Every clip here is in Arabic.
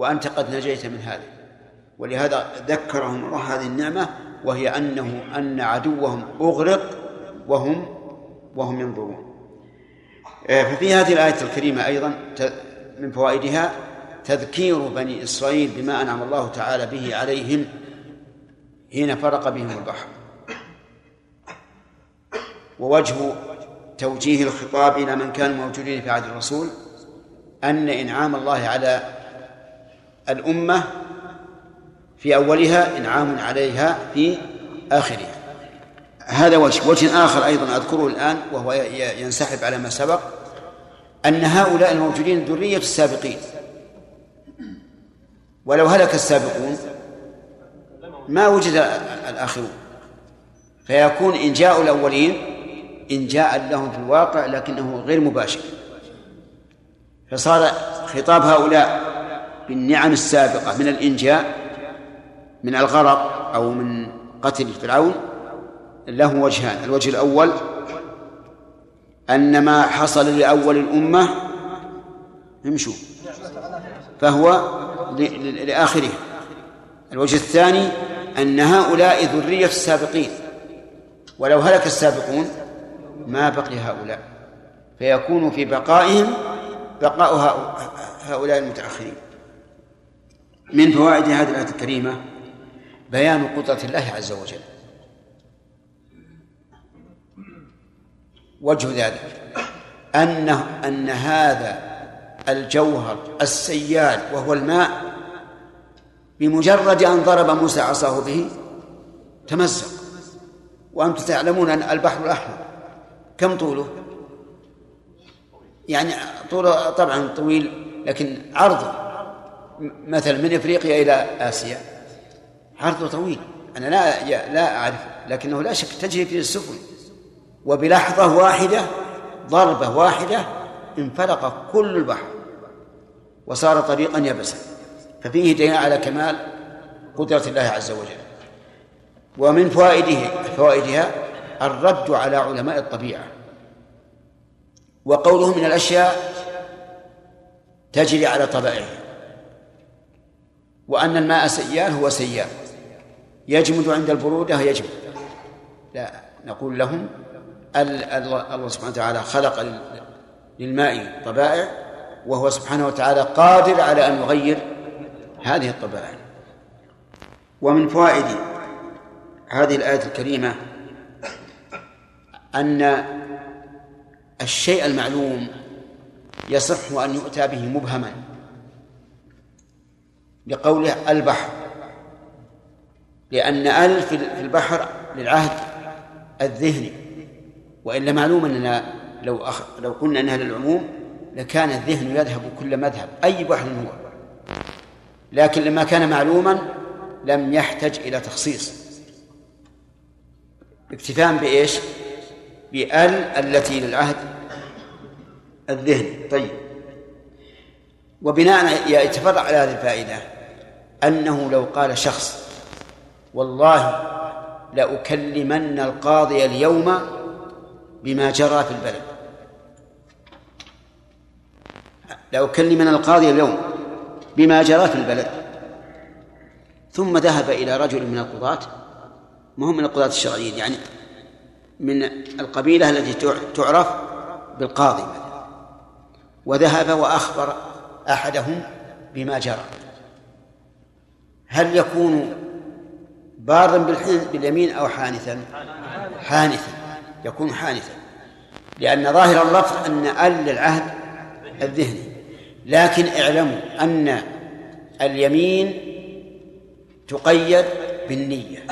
وأنت قد نجيت من هذا ولهذا ذكرهم الله هذه النعمة وهي أنه أن عدوهم أغرق وهم وهم ينظرون. آه، ففي هذه الآية الكريمة أيضا من فوائدها تذكير بني إسرائيل بما أنعم الله تعالى به عليهم حين فرق بهم البحر. ووجه توجيه الخطاب إلى من كانوا موجودين في عهد الرسول أن إنعام الله على الأمة في أولها إنعام عليها في آخرها. هذا وجه وجه آخر أيضا أذكره الآن وهو ينسحب على ما سبق أن هؤلاء الموجودين ذرية السابقين. ولو هلك السابقون ما وجد الآخرون. فيكون إن جاء الأولين إن جاء لهم في الواقع لكنه غير مباشر. فصار خطاب هؤلاء بالنعم السابقة من الإنجاء من الغرق أو من قتل فرعون له وجهان. الوجه الأول أن ما حصل لأول الأمة امشوا فهو لآخره. الوجه الثاني أن هؤلاء ذرية السابقين. ولو هلك السابقون ما بقي هؤلاء فيكون في بقائهم بقاء هؤلاء المتأخرين. من فوائد هذه الآية الكريمة بيان قدرة الله عز وجل وجه ذلك أنه أن هذا الجوهر السيال وهو الماء بمجرد أن ضرب موسى عصاه به تمزق وأنتم تعلمون أن البحر الأحمر كم طوله؟ يعني طوله طبعا طويل لكن عرضه مثلا من إفريقيا إلى آسيا عرضه طويل أنا لا لا اعرف لكنه لا شك تجري فيه السفن وبلحظة واحدة ضربة واحدة انفلق كل البحر وصار طريقا يبسا ففيه دليل على كمال قدرة الله عز وجل. ومن فوائده فوائدها الرد على علماء الطبيعة. وقوله من الأشياء تجري على طبائعها وأن الماء سيال هو سيال. يجمد عند البرودة يجمد. لا نقول لهم الله سبحانه وتعالى خلق للماء طبائع وهو سبحانه وتعالى قادر على أن يغير هذه الطبائع. ومن فوائد هذه الآية الكريمة أن الشيء المعلوم يصح أن يؤتى به مبهما. لقوله البحر. لأن أل في البحر للعهد الذهني. وإلا معلوم أننا لو أخ... لو قلنا أنها للعموم لكان الذهن يذهب كل مذهب أي بحر هو. لكن لما كان معلوما لم يحتج إلى تخصيص. اكتفاء بإيش؟ بأل التي للعهد الذهني. طيب. وبناء يتفرع على هذه الفائدة أنه لو قال شخص والله لأكلمن القاضي اليوم بما جرى في البلد. لأكلمن القاضي اليوم بما جرى في البلد. ثم ذهب إلى رجل من القضاة ما هم من القضاة الشرعيين يعني من القبيلة التي تعرف بالقاضي. وذهب وأخبر أحدهم بما جرى. هل يكون بارا باليمين أو حانثا؟ حانثا. يكون حانثا. لأن ظاهر اللفظ أن أل العهد الذهني لكن اعلموا أن اليمين تقيد بالنية.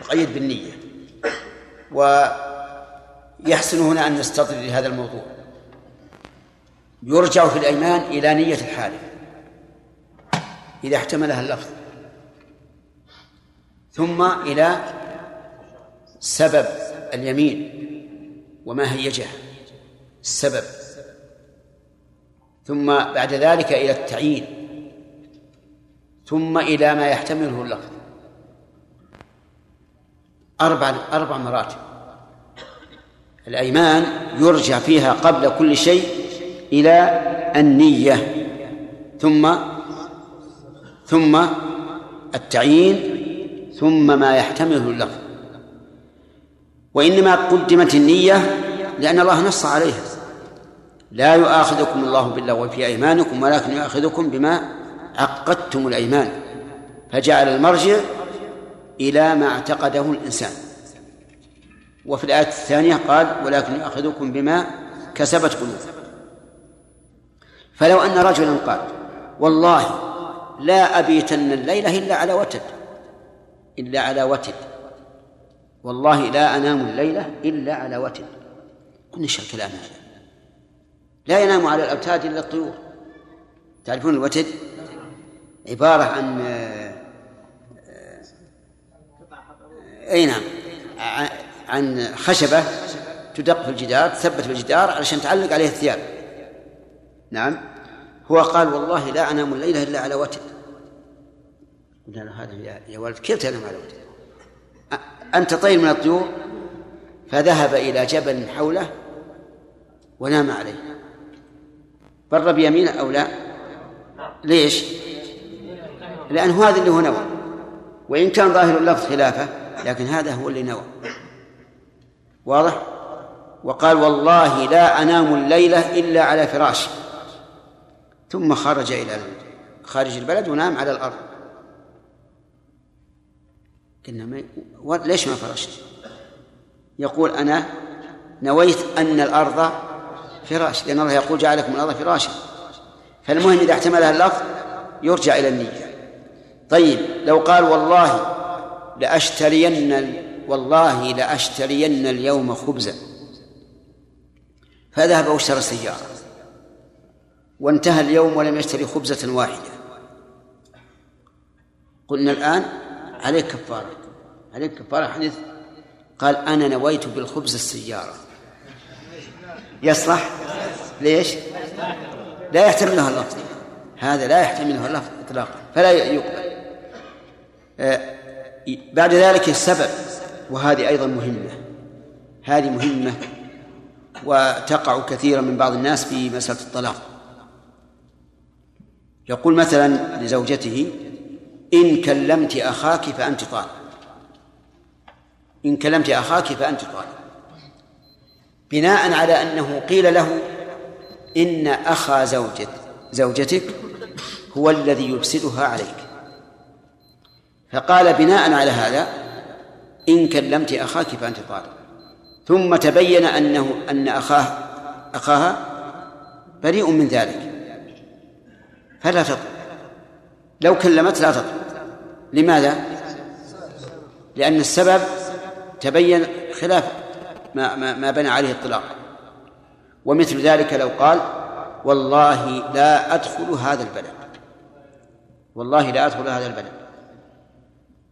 تقيد بالنية. ويحسن هنا أن نستطرد لهذا الموضوع. يرجع في الأيمان إلى نية الحالف إذا احتملها اللفظ. ثم إلى سبب اليمين وما هيجه السبب. ثم بعد ذلك إلى التعيين ثم إلى ما يحتمله اللفظ. أربع أربع مراتب. الأيمان يرجع فيها قبل كل شيء إلى النية. ثم ثم التعيين ثم ما يحتمله اللفظ. وإنما قدمت النية لأن الله نص عليها. لا يؤاخذكم الله باللغو في أيمانكم ولكن يؤاخذكم بما عقدتم الأيمان. فجعل المرجع إلى ما اعتقده الإنسان. وفي الآية الثانية قال ولكن يؤاخذكم بما كسبت قلوبكم. فلو أن رجلا قال والله لا أبيتن الليلة إلا على وتد إلا على وتد والله لا أنام الليلة إلا على وتد. إيش الكلام هذا. لا ينام على الأوتاد إلا الطيور. تعرفون الوتد؟ عبارة عن أي نعم عن خشبة تدق في الجدار تثبت في الجدار علشان تعلق عليه الثياب. نعم. هو قال والله لا أنام الليلة إلا على وتد قلنا له هذا يا ولد كيف تنام على وتد أنت طير من الطيور؟ فذهب إلى جبل حوله ونام عليه. بر بيمينه أو لا؟ ليش؟ لأن هذا اللي هو نوى. وإن كان ظاهر اللفظ خلافة لكن هذا هو اللي نوى. واضح؟ وقال والله لا أنام الليلة إلا على فراشي. ثم خرج إلى خارج البلد ونام على الأرض. قلنا ما ليش ما فرشت؟ يقول أنا نويت أن الأرض فراش لأن الله يقول جعلكم الأرض فراشا. فالمهم إذا احتملها اللفظ يرجع إلى النية. طيب لو قال والله لأشترين والله لأشترين اليوم خبزا فذهب واشترى سيارة وانتهى اليوم ولم يشتري خبزة واحدة. قلنا الآن عليك كفارة. عليك كفارة حديث. قال أنا نويت بالخبز السيارة. يصلح؟ ليش؟ لا يحتملها اللفظ. هذا لا يحتملها اللفظ إطلاقا. فلا يقبل. آه بعد ذلك السبب وهذه أيضا مهمة. هذه مهمة وتقع كثيرا من بعض الناس في مسألة الطلاق. يقول مثلا لزوجته إن كلمت أخاك فأنت طالق إن كلمت أخاك فأنت طالق بناء على أنه قيل له إن أخا زوجت زوجتك هو الذي يفسدها عليك. فقال بناء على هذا إن كلمت أخاك فأنت طالق ثم تبين أنه أن أخاه أخاها بريء من ذلك. فلا تطلق لو كلمت لا تطلق لماذا؟ لأن السبب تبين خلاف ما ما, ما بنى عليه الطلاق. ومثل ذلك لو قال والله لا أدخل هذا البلد. والله لا أدخل هذا البلد.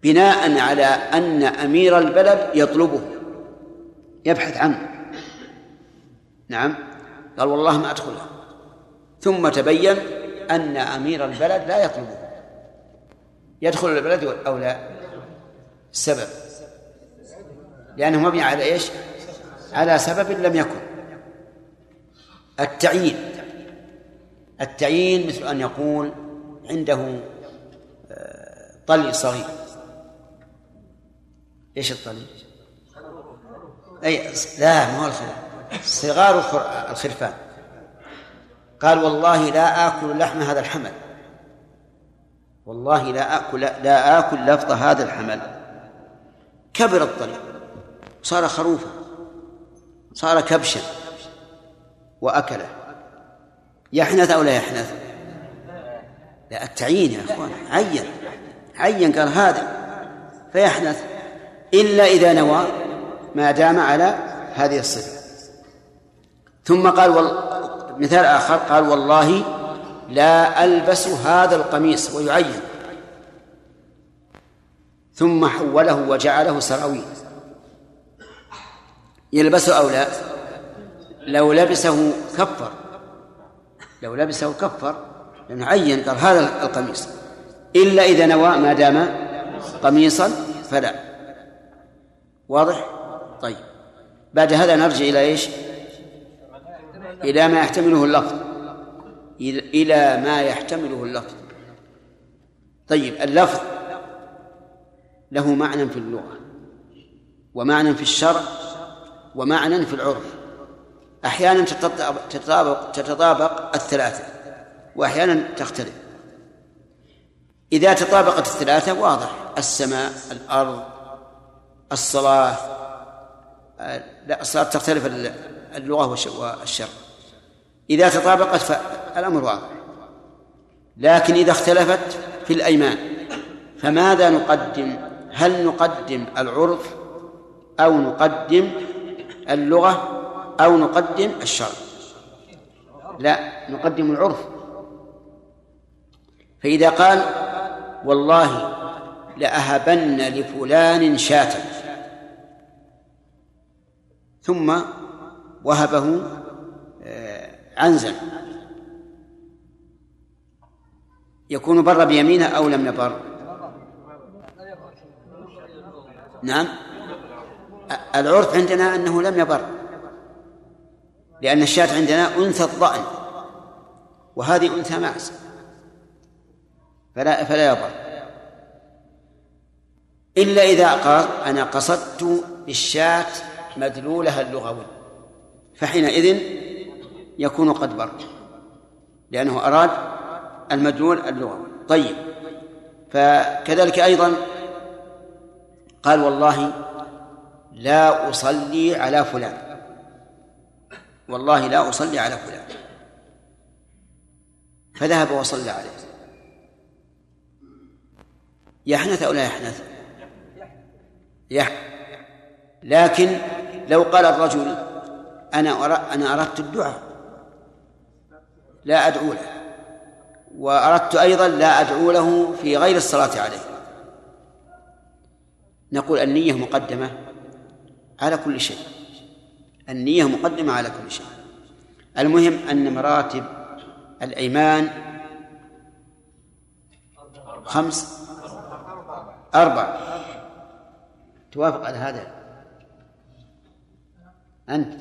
بناء على أن أمير البلد يطلبه. يبحث عنه. نعم. قال والله ما أدخلها. ثم تبين أن أمير البلد لا يطلبه يدخل البلد أو لا. السبب لأنه مبني على إيش؟ على سبب لم يكن. التعيين. التعيين مثل أن يقول عنده آه، طلي صغير. إيش الطلي؟ أي لا ما هو صغار الخرفان. قال والله لا آكل لحم هذا الحمل. والله لا آكل لا آكل لفظ هذا الحمل. كبر الطلي صار خروفا. صار كبشا. وأكله. يحنث أو لا يحنث؟ لا التعيين يا أخوان. عين. عين قال هذا. فيحنث. إلا إذا نوى ما دام على هذه الصفة. ثم قال. مثال آخر قال والله لا ألبس هذا القميص ويعين. ثم حوله وجعله سراويل. يلبسه أو لا؟ لو لبسه كفر. لو لبسه كفر لأنه عين قال هذا القميص. إلا إذا نوى ما دام قميصا فلا. واضح؟ طيب. بعد هذا نرجع إلى إيش؟ إلى ما يحتمله اللفظ. إلى ما يحتمله اللفظ. طيب اللفظ له معنى في اللغة ومعنى في الشرع ومعنى في العرف. أحيانا تتطابق تتطابق الثلاثة وأحيانا تختلف. إذا تطابقت الثلاثة واضح. السماء الأرض الصلاة لا الصلاة تختلف اللغة والشرع. إذا تطابقت فالأمر واضح. لكن إذا اختلفت في الأيمان فماذا نقدم؟ هل نقدم العرف أو نقدم اللغة أو نقدم الشرع؟ لا نقدم العرف. فإذا قال والله لأهبن لفلان شاة. ثم وهبه عنزا يكون بر بيمينه أو لم يبر. نعم. العرف عندنا أنه لم يبر. لأن الشاة عندنا أنثى الضأن. وهذه أنثى معز فلا فلا يضر إلا إذا قال أنا قصدت بالشاة مدلولها اللغوي. فحينئذ يكون قد بر. لأنه أراد المدلول اللغوي طيب. فكذلك أيضا قال والله لا أصلي على فلان. والله لا أصلي على فلان. فذهب وصلى عليه. يحنث أو لا يحنث؟ يحنث لكن لو قال الرجل أنا أنا أردت الدعاء. لا أدعو له وأردت أيضا لا أدعو له في غير الصلاة عليه. نقول النية مقدمة على كل شيء النية مقدمة على كل شيء. المهم أن مراتب الأيمان خمس أربع توافق على هذا؟ أنت؟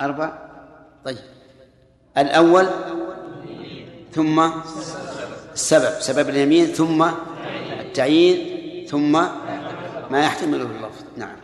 أربع طيب. الأول ثم السبب سبب اليمين ثم التعيين ثم ما يحتمله اللفظ. نعم.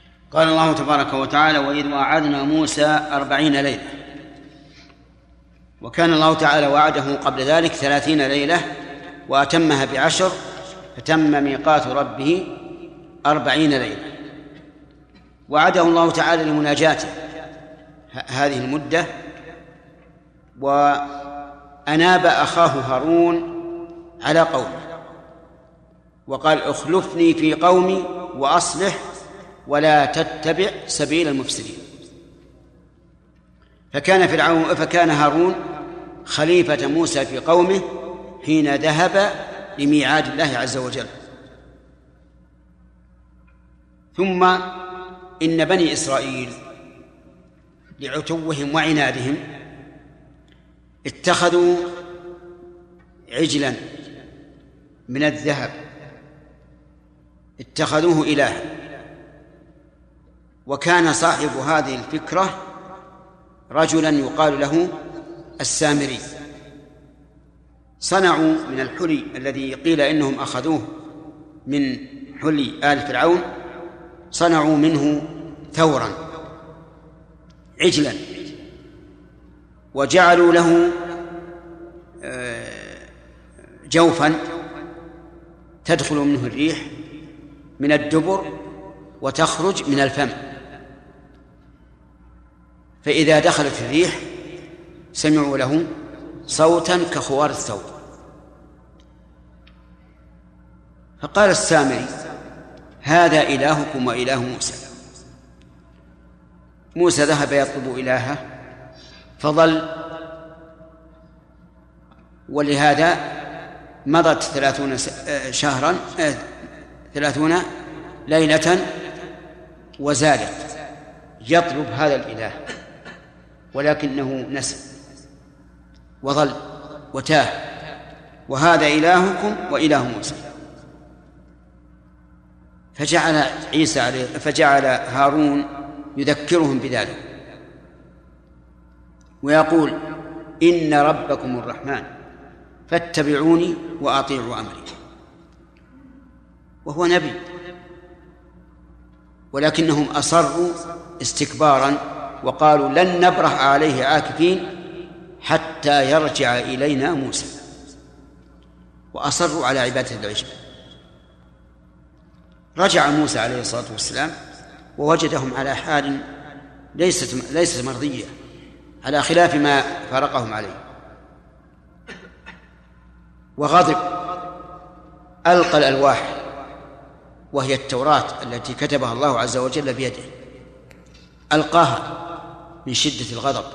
قال الله تبارك وتعالى وإذ وعدنا موسى أربعين ليلة وكان الله تعالى وعده قبل ذلك ثلاثين ليلة وأتمها بعشر فتم ميقات ربه أربعين ليلة. وعده الله تعالى لمناجاته هذه المدة وأناب أخاه هارون على قومه وقال اخلفني في قومي وأصلح ولا تتبع سبيل المفسدين. فكان فرعون فكان هارون خليفة موسى في قومه حين ذهب لميعاد الله عز وجل. ثم إن بني إسرائيل لعتوهم وعنادهم اتخذوا عجلا من الذهب. اتخذوه إلها. وكان صاحب هذه الفكرة رجلا يقال له السامري. صنعوا من الحلي الذي قيل إنهم أخذوه من حلي آل فرعون صنعوا منه ثورا عجلا وجعلوا له آه، جوفا تدخل منه الريح من الدبر وتخرج من الفم. فإذا دخلت الريح سمعوا له صوتا كخوار الثوب. فقال السامري هذا إلهكم وإله موسى. موسى ذهب يطلب إلهه فظل ولهذا مضت ثلاثون شهرا ثلاثون ليلة وزادت يطلب هذا الإله. ولكنه نسي وظل وتاه. وهذا إلهكم وإله موسى. فجعل عيسى عليه فجعل هارون يذكرهم بذلك. ويقول إن ربكم الرحمن فاتبعوني وأطيعوا أمري. وهو نبي. ولكنهم أصروا استكبارا وقالوا لن نبرح عليه عاكفين حتى يرجع إلينا موسى. وأصروا على عبادة العجل رجع موسى عليه الصلاة والسلام ووجدهم على حال ليست ليست مرضية على خلاف ما فارقهم عليه. وغضب ألقى الألواح وهي التوراة التي كتبها الله عز وجل بيده. ألقاها. من شدة الغضب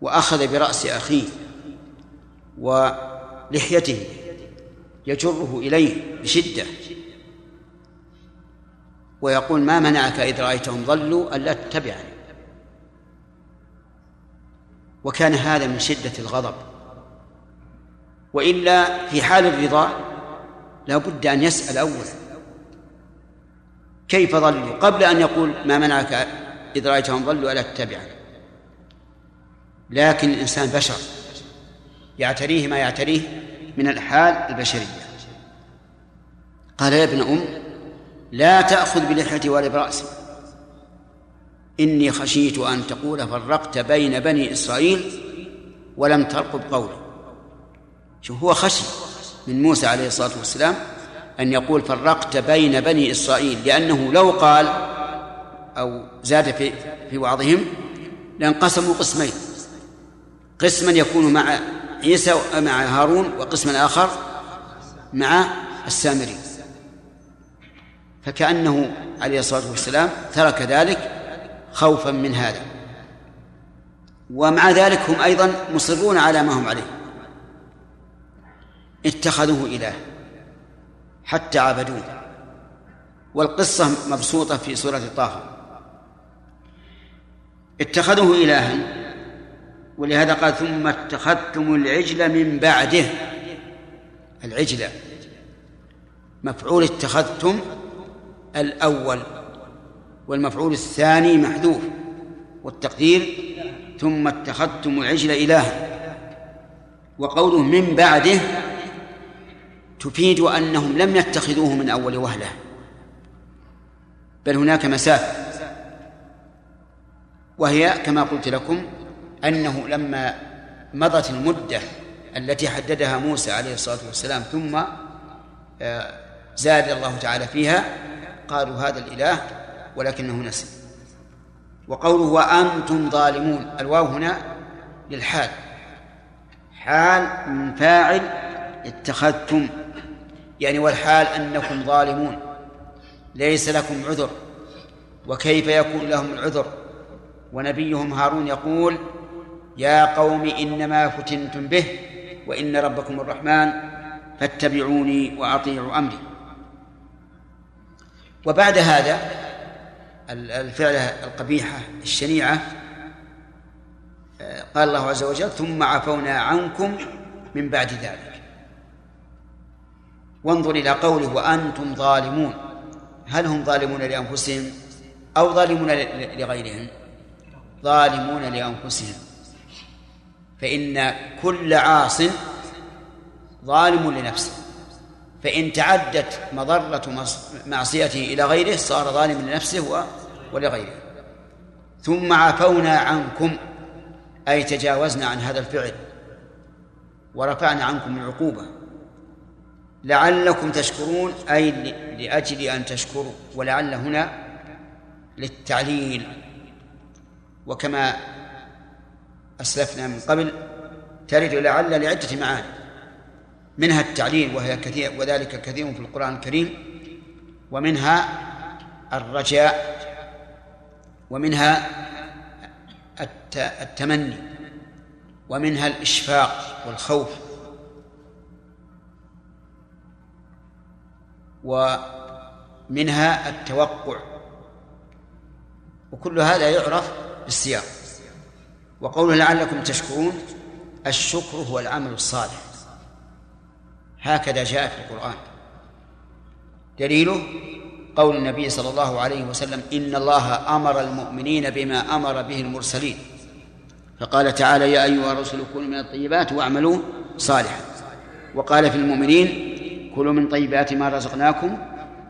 وأخذ برأس أخيه ولحيته يجره إليه بشدة. ويقول ما منعك إذ رأيتهم ضلوا ألا تتبعني. وكان هذا من شدة الغضب. وإلا في حال الرضا لا بد أن يسأل أولا. كيف ضلوا؟ قبل أن يقول ما منعك إذ رأيتهم ضلوا ألا تتبعني لكن الإنسان بشر. يعتريه ما يعتريه من الحال البشرية. قال يا ابن أم لا تأخذ بلحيتي ولا برأسي إني خشيت أن تقول فرقت بين بني إسرائيل ولم ترقب قولي. شوف هو خشي من موسى عليه الصلاة والسلام أن يقول فرقت بين بني إسرائيل لأنه لو قال أو زاد في في وعظهم لانقسموا قسمين. قسما يكون مع عيسى مع هارون وقسما آخر مع السامري. فكأنه عليه الصلاة والسلام ترك ذلك خوفا من هذا. ومع ذلك هم أيضا مصرون على ما هم عليه. اتخذوه إله حتى عبدوه. والقصة مبسوطة في سورة طه اتخذوه إلها ولهذا قال ثم اتخذتم العجل من بعده. العجل مفعول اتخذتم الأول والمفعول الثاني محذوف والتقدير ثم اتخذتم العجل إلها. وقوله من بعده تفيد أنهم لم يتخذوه من أول وهلة بل هناك مسافة. وهي كما قلت لكم أنه لما مضت المدة التي حددها موسى عليه الصلاة والسلام ثم آه، زاد الله تعالى فيها قالوا هذا الإله ولكنه نسي. وقوله وأنتم ظالمون الواو هنا للحال. حال من فاعل اتخذتم يعني والحال أنكم ظالمون ليس لكم عذر. وكيف يكون لهم العذر؟ ونبيهم هارون يقول يا قوم إنما فتنتم به وإن ربكم الرحمن فاتبعوني وأطيعوا أمري. وبعد هذا الفعلة القبيحة الشنيعة قال الله عز وجل ثم عفونا عنكم من بعد ذلك. وانظر إلى قوله وأنتم ظالمون. هل هم ظالمون لأنفسهم أو ظالمون لغيرهم؟ ظالمون لأنفسهم. فإن كل عاص ظالم لنفسه. فإن تعدت مضرة معصيته إلى غيره صار ظالما لنفسه ولغيره. ثم عفونا عنكم أي تجاوزنا عن هذا الفعل ورفعنا عنكم العقوبة. لعلكم تشكرون أي لأجل أن تشكروا ولعل هنا للتعليل. وكما أسلفنا من قبل ترد لعل لعدة معاني. منها التعليل وهي كثير وذلك كثير في القرآن الكريم. ومنها الرجاء ومنها التمني. ومنها الإشفاق والخوف. ومنها التوقع. وكل هذا يعرف بالسياق. وقوله لعلكم تشكرون الشكر هو العمل الصالح. هكذا جاء في القرآن. دليله قول النبي صلى الله عليه وسلم إن الله أمر المؤمنين بما أمر به المرسلين. فقال تعالى يا أيها الرسل كونوا من الطيبات واعملوا صالحا. وقال في المؤمنين كلوا من طيبات ما رزقناكم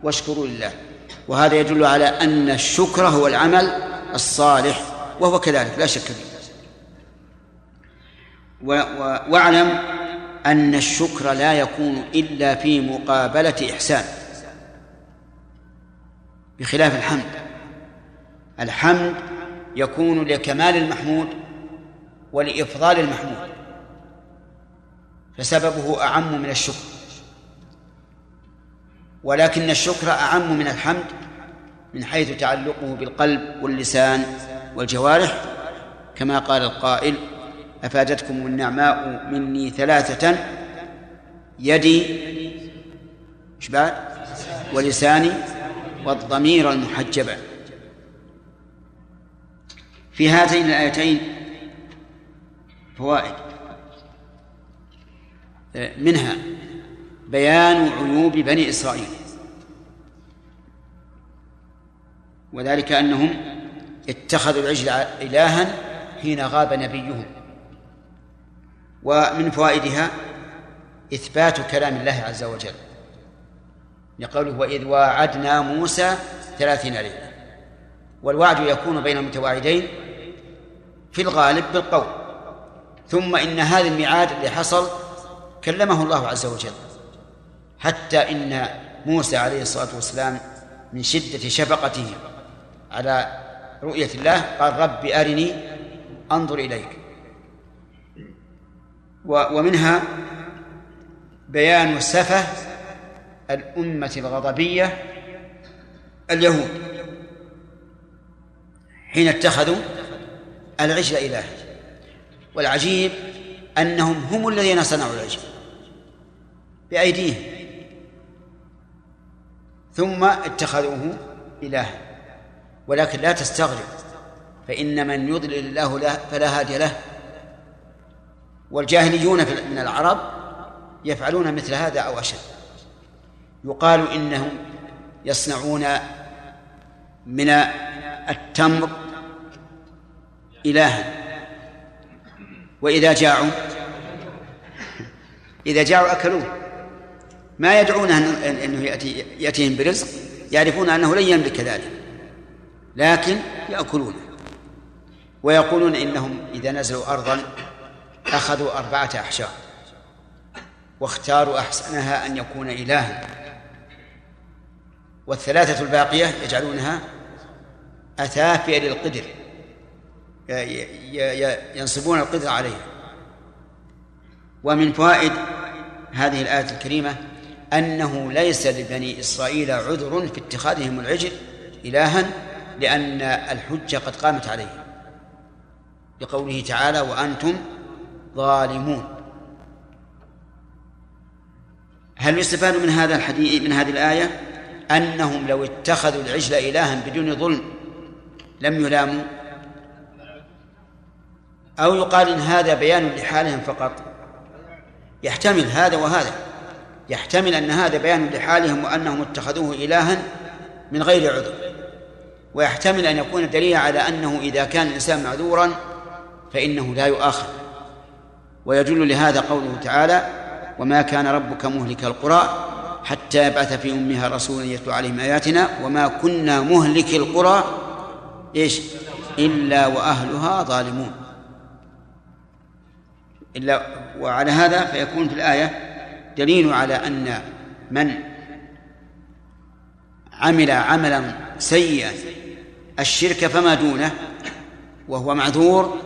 واشكروا لله. وهذا يدل على أن الشكر هو العمل الصالح. وهو كذلك لا شك فيه. واعلم أن الشكر لا يكون إلا في مقابلة إحسان. بخلاف الحمد. الحمد يكون لكمال المحمود ولإفضال المحمود. فسببه أعم من الشكر. ولكن الشكر أعم من الحمد من حيث تعلقه بالقلب واللسان والجوارح كما قال القائل أفادتكم النعماء مني ثلاثة يدي بعد؟ ولساني والضمير المحجبة في هاتين الآيتين فوائد. منها بيان عيوب بني إسرائيل وذلك أنهم اتخذوا العجل إلها حين غاب نبيهم ومن فوائدها إثبات كلام الله عز وجل. لقوله وإذ واعدنا موسى ثلاثين ليلة. والوعد يكون بين المتواعدين في الغالب بالقول. ثم إن هذا الميعاد اللي حصل كلمه الله عز وجل. حتى إن موسى عليه الصلاة والسلام من شدة شفقته على رؤية الله قال رب أرني أنظر إليك. ومنها بيان سفة الأمة الغضبية اليهود حين اتخذوا العجل إله والعجيب أنهم هم الذين صنعوا العجل بأيديهم ثم اتخذوه إلها ولكن لا تستغرب فإن من يضلل الله له فلا هادي له. والجاهليون من العرب يفعلون مثل هذا أو أشد. يقال إنهم يصنعون من التمر إلها. وإذا جاعوا إذا جاعوا أكلوه. ما يدعونه أنه يأتي يأتيهم برزق يعرفون أنه لن يملك ذلك. لكن يأكلونه ويقولون إنهم إذا نزلوا أرضا أخذوا أربعة أحجار واختاروا أحسنها أن يكون إلها. والثلاثة الباقية يجعلونها أثافئ للقدر. ينصبون القدر عليها. ومن فوائد هذه الآية الكريمة أنه ليس لبني إسرائيل عذر في اتخاذهم العجل إلها لأن الحجة قد قامت عليه. بقوله تعالى وأنتم ظالمون. هل يستفاد من هذا الحديث من هذه الآية؟ أنهم لو اتخذوا العجل إلها بدون ظلم لم يلاموا؟ أو يقال إن هذا بيان لحالهم فقط؟ يحتمل هذا وهذا. يحتمل أن هذا بيان لحالهم وأنهم اتخذوه إلها من غير عذر. ويحتمل أن يكون دليلا على أنه إذا كان الإنسان معذورا فإنه لا يؤاخذ. ويدل لهذا قوله تعالى وما كان ربك مهلك القرى حتى يبعث في أمها رسولا يتلو عليهم آياتنا وما كنا مهلك القرى إيش؟ إلا وأهلها ظالمون. إلا وعلى هذا فيكون في الآية دليل على أن من عمل عملا سيئا الشرك فما دونه وهو معذور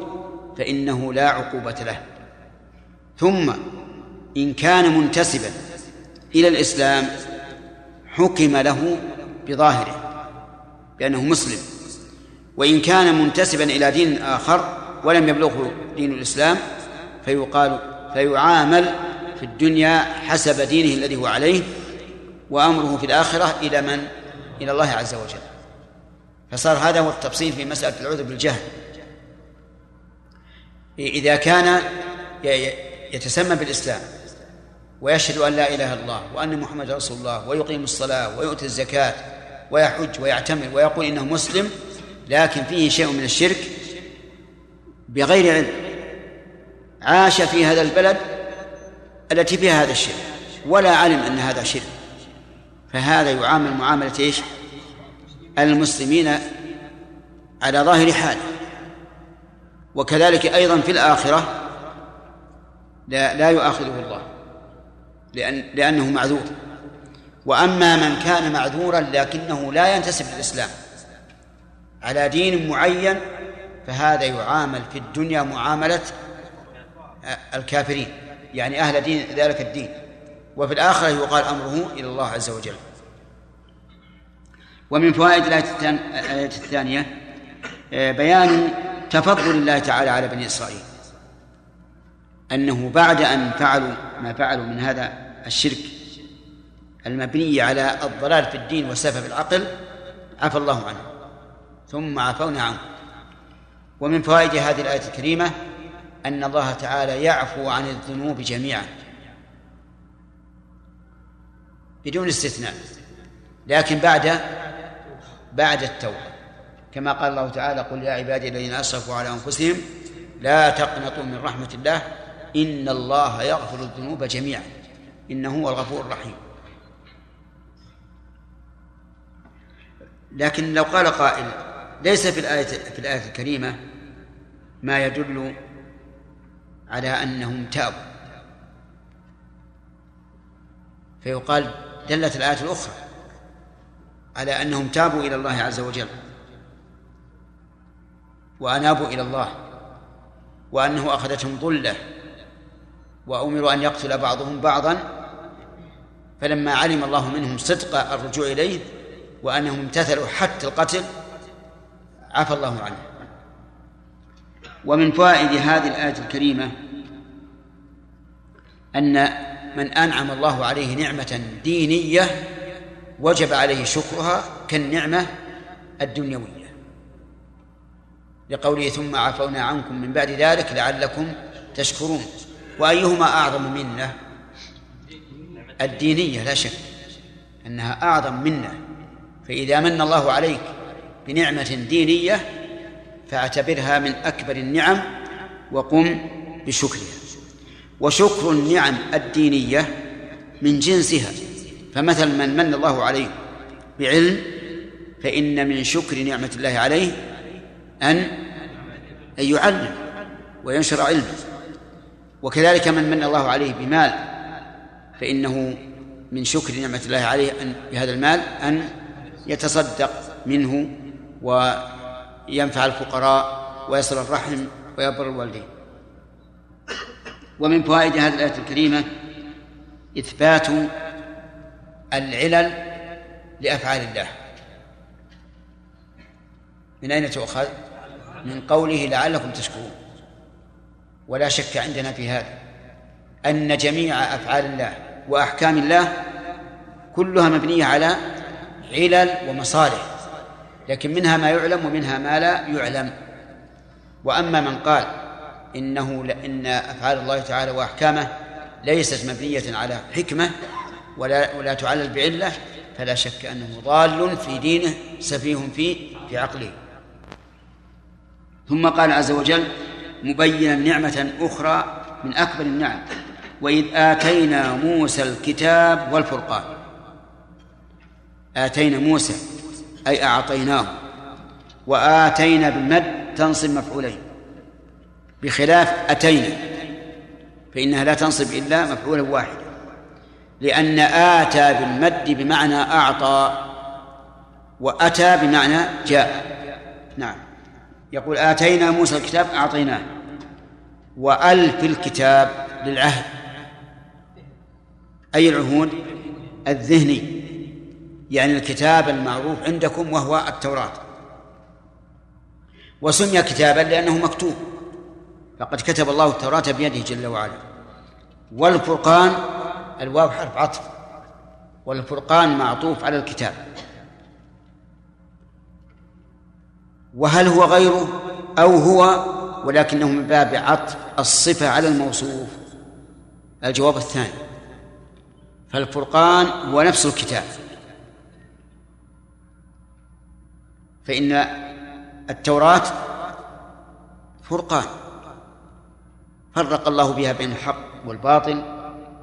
فإنه لا عقوبة له. ثم إن كان منتسبا إلى الإسلام حكم له بظاهره بأنه مسلم. وإن كان منتسبا إلى دين آخر ولم يبلغه دين الإسلام فيقال فيعامل في الدنيا حسب دينه الذي هو عليه وأمره في الآخرة إلى من؟ إلى الله عز وجل. فصار هذا هو التفصيل في مسألة العذر بالجهل إذا كان يتسمى بالإسلام ويشهد أن لا إله إلا الله وأن محمد رسول الله ويقيم الصلاة ويؤتي الزكاة ويحج ويعتمر ويقول إنه مسلم لكن فيه شيء من الشرك بغير علم عاش في هذا البلد التي فيها هذا الشرك ولا علم أن هذا شرك فهذا يعامل معاملة إيش؟ المسلمين على ظاهر حاله. وكذلك أيضا في الآخرة لا, لا يؤاخذه الله لأن لأنه معذور. وأما من كان معذورا لكنه لا ينتسب للإسلام على دين معين فهذا يعامل في الدنيا معاملة الكافرين يعني أهل دين ذلك الدين. وفي الآخرة يقال أمره إلى الله عز وجل. ومن فوائد الآية الثانية آه، بيان تفضل الله تعالى على بني إسرائيل. أنه بعد أن فعلوا ما فعلوا من هذا الشرك المبني على الضلال في الدين وسفه العقل عفى الله عنه. ثم عفونا عنه. ومن فوائد هذه الآية الكريمة أن الله تعالى يعفو عن الذنوب جميعا. بدون استثناء. لكن بعد بعد التوبة. كما قال الله تعالى قل يا عبادي الذين أسرفوا على أنفسهم لا تقنطوا من رحمة الله إن الله يغفر الذنوب جميعا إنه هو الغفور الرحيم. لكن لو قال قائل ليس في الآية في الآية الكريمة ما يدل على أنهم تابوا. فيقال دلت الآية الأخرى. على أنهم تابوا إلى الله عز وجل. وأنابوا إلى الله. وأنه أخذتهم ظلة. وأمروا أن يقتل بعضهم بعضا. فلما علم الله منهم صدق الرجوع إليه وأنهم امتثلوا حتى القتل عفى الله عنه. ومن فوائد هذه الآية الكريمة أن من أنعم الله عليه نعمة دينية وجب عليه شكرها كالنعمة الدنيوية. لقوله ثم عفونا عنكم من بعد ذلك لعلكم تشكرون. وأيهما أعظم منة الدينية لا شك أنها أعظم منة فإذا من الله عليك بنعمة دينية فاعتبرها من أكبر النعم وقم بشكرها. وشكر النعم الدينية من جنسها. فمثل من من الله عليه بعلم فإن من شكر نعمة الله عليه أن يعلم وينشر علمه. وكذلك من من الله عليه بمال فإنه من شكر نعمة الله عليه أن بهذا المال أن يتصدق منه وينفع الفقراء ويصل الرحم ويبر الوالدين. ومن فوائد هذه الآية الكريمة إثبات العلل لأفعال الله. من أين تؤخذ؟ من قوله لعلكم تشكرون. ولا شك عندنا في هذا أن جميع أفعال الله وأحكام الله كلها مبنية على علل ومصالح لكن منها ما يعلم ومنها ما لا يعلم. وأما من قال إنه إن أفعال الله تعالى وأحكامه ليست مبنية على حكمة ولا ولا تعلل بعلة فلا شك أنه ضال في دينه سفيه في في عقله. ثم قال عز وجل مبينا نعمة أخرى من أكبر النعم وإذ آتينا موسى الكتاب والفرقان. آتينا موسى أي أعطيناه وآتينا بالمد تنصب مفعولين. بخلاف أتينا فإنها لا تنصب إلا مفعولا واحدا. لأن آتى بالمد بمعنى أعطى وأتى بمعنى جاء. نعم. يقول آتينا موسى الكتاب أعطيناه. وأل في الكتاب للعهد. أي العهود؟ الذهني. يعني الكتاب المعروف عندكم وهو التوراة. وسمي كتابا لأنه مكتوب. فقد كتب الله التوراة بيده جل وعلا. والفرقان الواو حرف عطف والفرقان معطوف على الكتاب. وهل هو غيره؟ أو هو ولكنه من باب عطف الصفة على الموصوف. الجواب الثاني فالفرقان هو نفس الكتاب. فإن التوراة فرقان فرق الله بها بين الحق والباطل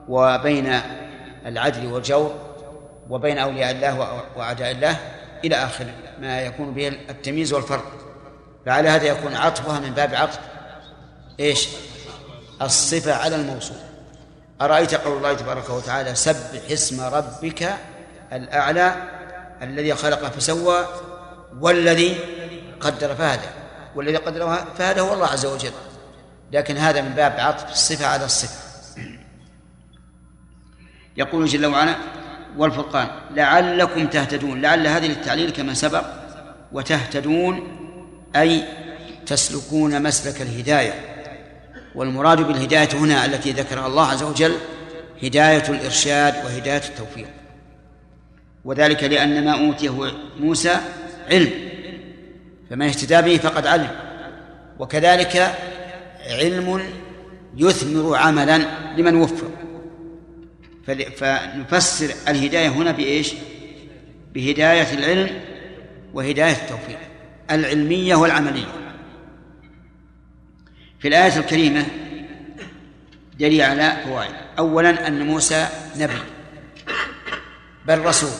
وبين العدل والجور وبين أولياء الله وأعداء الله إلى آخر ما يكون به التمييز والفرق. فعلى هذا يكون عطفها من باب عطف. إيش؟ الصفة على الموصول. أرأيت قول الله تبارك وتعالى سبح اسم ربك الأعلى الذي خلق فسوى والذي قدر فهدى. والذي قدر فهدى هو الله عز وجل. لكن هذا من باب عطف الصفة على الصفة. يقول جل وعلا والفرقان لعلكم تهتدون لعل هذه للتعليل كما سبق وتهتدون أي تسلكون مسلك الهداية. والمراد بالهداية هنا التي ذكرها الله عز وجل هداية الإرشاد وهداية التوفيق. وذلك لأن ما أوتيه موسى علم فمن اهتدى به فقد علم. وكذلك علم يثمر عملا لمن وفق فنفسر الهداية هنا بإيش؟ بهداية العلم وهداية التوفيق العلمية والعملية. في الآية الكريمة دليل على فوائد. أولا أن موسى نبي بل رسول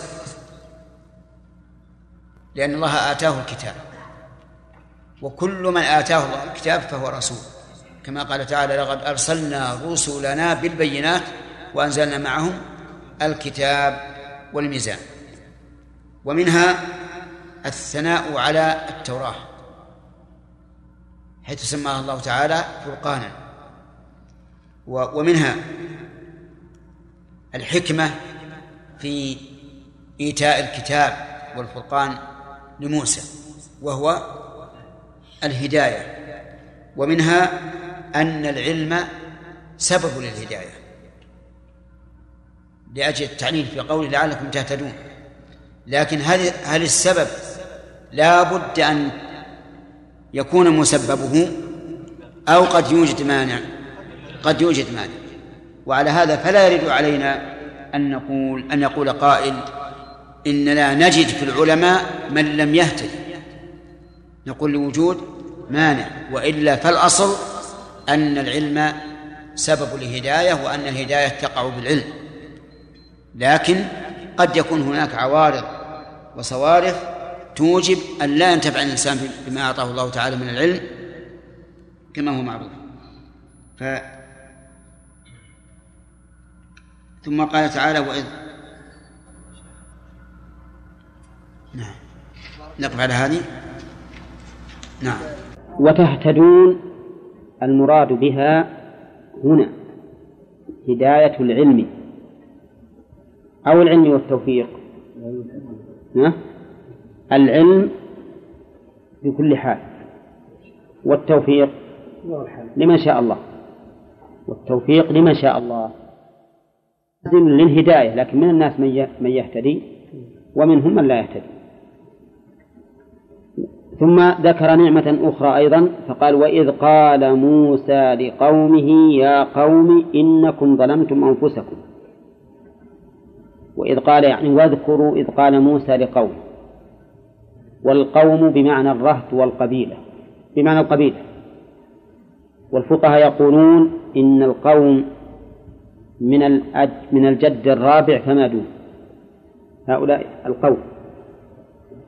لأن الله آتاه الكتاب. وكل من آتاه الله الكتاب فهو رسول. كما قال تعالى لقد أرسلنا رسلنا بالبينات وأنزلنا معهم الكتاب والميزان. ومنها الثناء على التوراة حيث سماها الله تعالى فرقانا. ومنها الحكمة في إيتاء الكتاب والفرقان لموسى وهو الهداية. ومنها أن العلم سبب للهداية. لأجل التعليل في قوله لعلكم تهتدون. لكن هل هل السبب لا بد أن يكون مسببه أو قد يوجد مانع؟ قد يوجد مانع. وعلى هذا فلا يرد علينا أن نقول أن يقول قائل إننا نجد في العلماء من لم يهتد. نقول لوجود مانع وإلا فالأصل أن العلم سبب الهداية وأن الهداية تقع بالعلم. لكن قد يكون هناك عوارض وصوارف توجب أن لا ينتفع الإنسان بما أعطاه الله تعالى من العلم كما هو معروف. ف ثم قال تعالى وإذ نعم. نقف على هذه. نعم. وتهتدون المراد بها هنا هداية العلم. أو العلم والتوفيق. نعم. العلم بكل حال. والتوفيق لمن شاء الله. والتوفيق لمن شاء الله. للهداية لكن من الناس من يهتدي ومنهم من لا يهتدي. ثم ذكر نعمة أخرى أيضا فقال وإذ قال موسى لقومه يا قوم إنكم ظلمتم أنفسكم. وإذ قال يعني واذكروا إذ قال موسى لقومه والقوم بمعنى الرهط والقبيلة بمعنى القبيلة. والفقهاء يقولون إن القوم من من الجد الرابع فما دون. هؤلاء القوم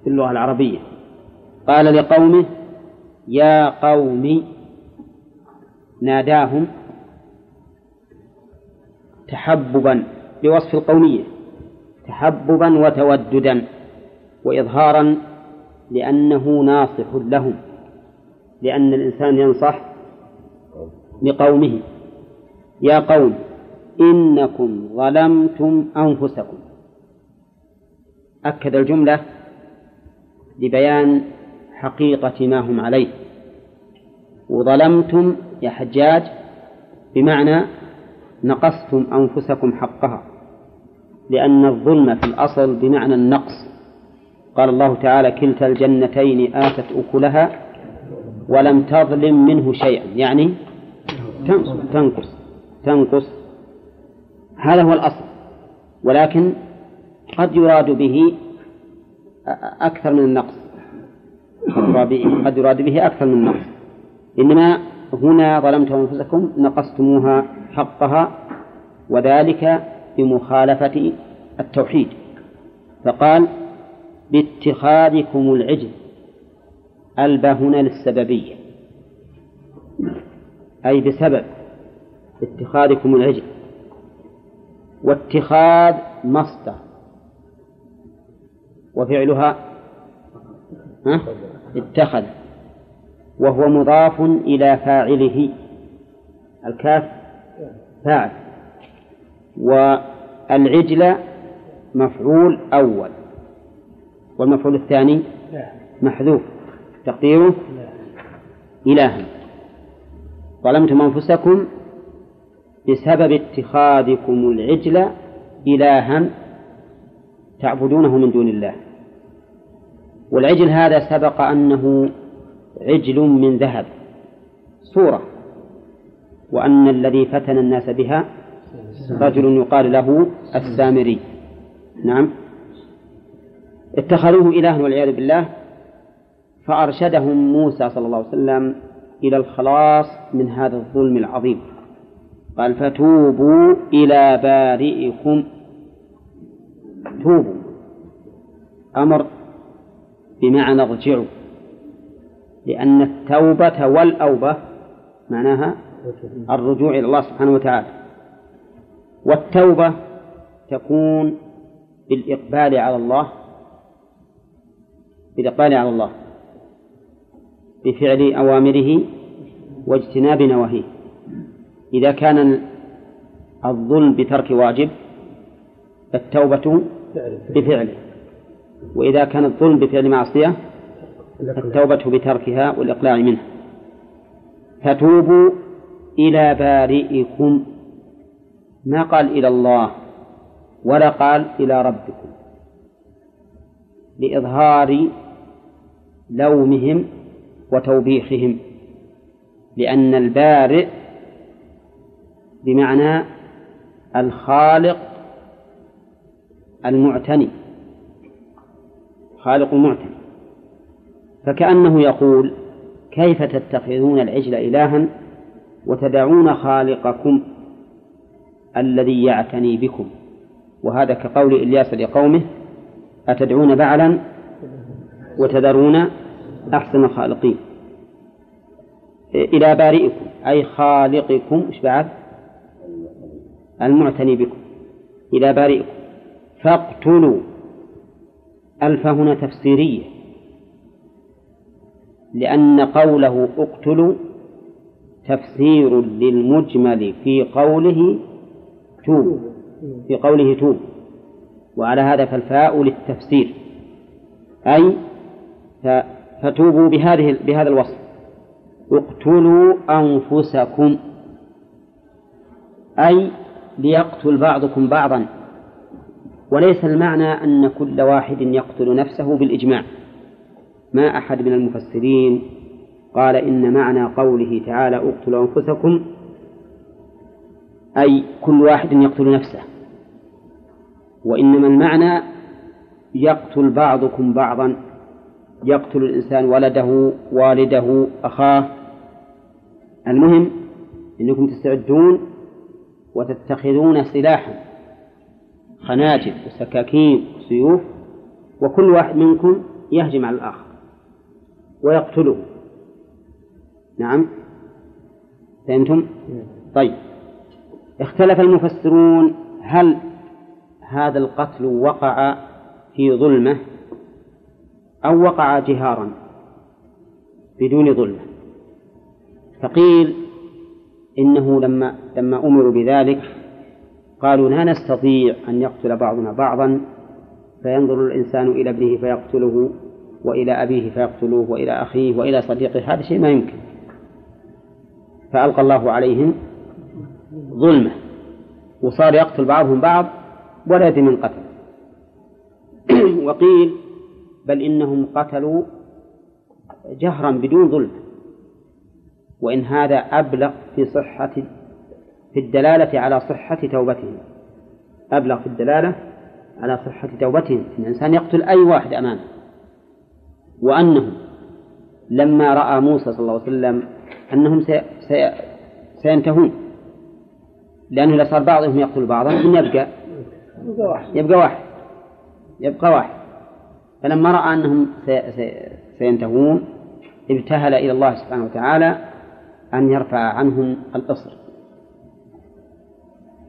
في اللغة العربية. قال لقومه يا قوم ناداهم تحببا بوصف القومية. تحببا وتوددا وإظهارا لأنه ناصح لهم لأن الإنسان ينصح لقومه. يا قوم إنكم ظلمتم أنفسكم. أكد الجملة لبيان حقيقة ما هم عليه. وظلمتم يا حجاج بمعنى نقصتم أنفسكم حقها. لأن الظلم في الأصل بمعنى النقص. قال الله تعالى كلتا الجنتين آتت أكلها ولم تظلم منه شيئا. يعني تنقص تنقص هذا هو الأصل. ولكن قد يراد به أكثر من النقص. قد يراد به أكثر من النقص. إنما هنا ظلمتم أنفسكم نقصتموها حقها وذلك بمخالفة التوحيد فقال باتخاذكم العجل ألبى هنا للسببية. أي بسبب اتخاذكم العجل. واتخاذ مصدر. وفعلها اتخذ. وهو مضاف إلى فاعله. الكاف فاعل. والعجل مفعول أول والمفعول الثاني محذوف. تقديره إلها ظلمتم أنفسكم بسبب اتخاذكم العجل إلها تعبدونه من دون الله. والعجل هذا سبق أنه عجل من ذهب صورة وأن الذي فتن الناس بها رجل يقال له السامري. نعم. اتخذوه إلها والعياذ بالله فأرشدهم موسى صلى الله عليه وسلم إلى الخلاص من هذا الظلم العظيم. قال فتوبوا إلى بارئكم. توبوا. أمر بمعنى ارجعوا لأن التوبة والأوبة معناها الرجوع إلى الله سبحانه وتعالى. والتوبة تكون بالإقبال على الله بالإقبال على الله بفعل أوامره واجتناب نواهيه. إذا كان الظلم بترك واجب فالتوبة بفعله. وإذا كان الظلم بفعل معصية التوبة بتركها والإقلاع منها فتوبوا إلى بارئكم. ما قال إلى الله ولا قال إلى ربكم. لإظهار لومهم وتوبيخهم. لأن البارئ بمعنى الخالق المعتني. خالق المعتني. فكأنه يقول كيف تتخذون العجل إلها وتدعون خالقكم؟ الذي يعتني بكم. وهذا كقول إلياس لقومه أتدعون بعلا؟ وتذرون أحسن الخالقين إلى بارئكم أي خالقكم إيش بعد؟ المعتني بكم. إلى بارئكم. فاقتلوا. ألف هنا تفسيرية. لأن قوله اقتلوا تفسير للمجمل في قوله توب في قوله توب. وعلى هذا فالفاء للتفسير. أي فتوبوا بهذه بهذا الوصف. اقتلوا أنفسكم. أي ليقتل بعضكم بعضا. وليس المعنى أن كل واحد يقتل نفسه بالإجماع. ما أحد من المفسرين قال إن معنى قوله تعالى اقتلوا أنفسكم أي كل واحد يقتل نفسه. وإنما المعنى يقتل بعضكم بعضا. يقتل الإنسان ولده والده أخاه. المهم أنكم تستعدون وتتخذون سلاحا خناجر وسكاكين وسيوف وكل واحد منكم يهجم على الآخر ويقتله. نعم؟ فهمتم؟ طيب. اختلف المفسرون هل هذا القتل وقع في ظلمة أو وقع جهارا بدون ظلمة؟ فقيل إنه لما لما أمروا بذلك قالوا لا نستطيع أن يقتل بعضنا بعضا فينظر الإنسان إلى ابنه فيقتله وإلى أبيه فيقتلوه وإلى أخيه وإلى صديقه هذا شيء ما يمكن. فألقى الله عليهم ظلمة وصار يقتل بعضهم بعض ولا يدري من قتل. وقيل بل إنهم قتلوا جهرا بدون ظلم وإن هذا أبلغ في صحة في الدلالة على صحة توبتهم. أبلغ في الدلالة على صحة توبتهم. إن الإنسان يقتل أي واحد أمامه. وأنهم لما رأى موسى صلى الله عليه وسلم أنهم سي سي سينتهون. لأنه إذا صار بعضهم يقتل بعضا من يبقى. يبقى واحد. يبقى واحد. فلما رأى أنهم سي سي سينتهون ابتهل إلى الله سبحانه وتعالى أن يرفع عنهم الإصر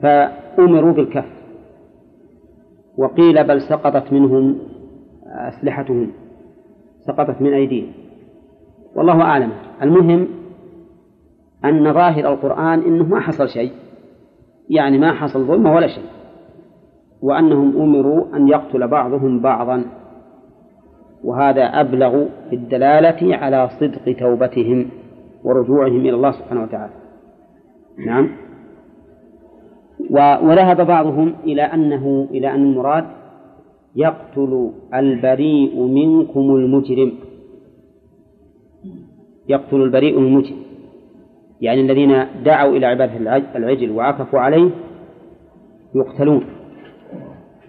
فأمروا بالكف. وقيل بل سقطت منهم أسلحتهم. سقطت من أيديهم. والله أعلم. المهم أن ظاهر القرآن إنه ما حصل شيء. يعني ما حصل ظلمة ولا شيء. وأنهم أمروا أن يقتل بعضهم بعضا. وهذا أبلغ في الدلالة على صدق توبتهم ورجوعهم إلى الله سبحانه وتعالى. نعم. وذهب بعضهم إلى أنه إلى أن المراد يقتل البريء منكم المجرم. يقتل البريء المجرم. يعني الذين دعوا إلى عبادة العجل وعكفوا عليه يقتلون.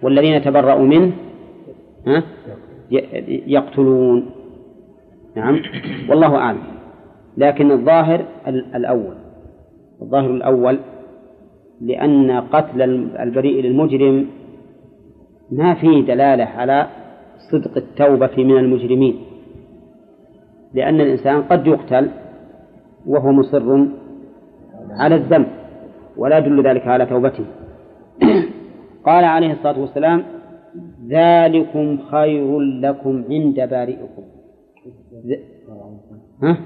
والذين تبرأوا منه يقتلون. نعم. والله أعلم. لكن الظاهر الأول. الظاهر الأول لأن قتل البريء للمجرم ما فيه دلالة على صدق التوبة من المجرمين. لأن الإنسان قد يقتل وهو مصر على الذنب ولا يدل ذلك على توبته قال عليه الصلاة والسلام ذلكم خير لكم عند بارئكم ها؟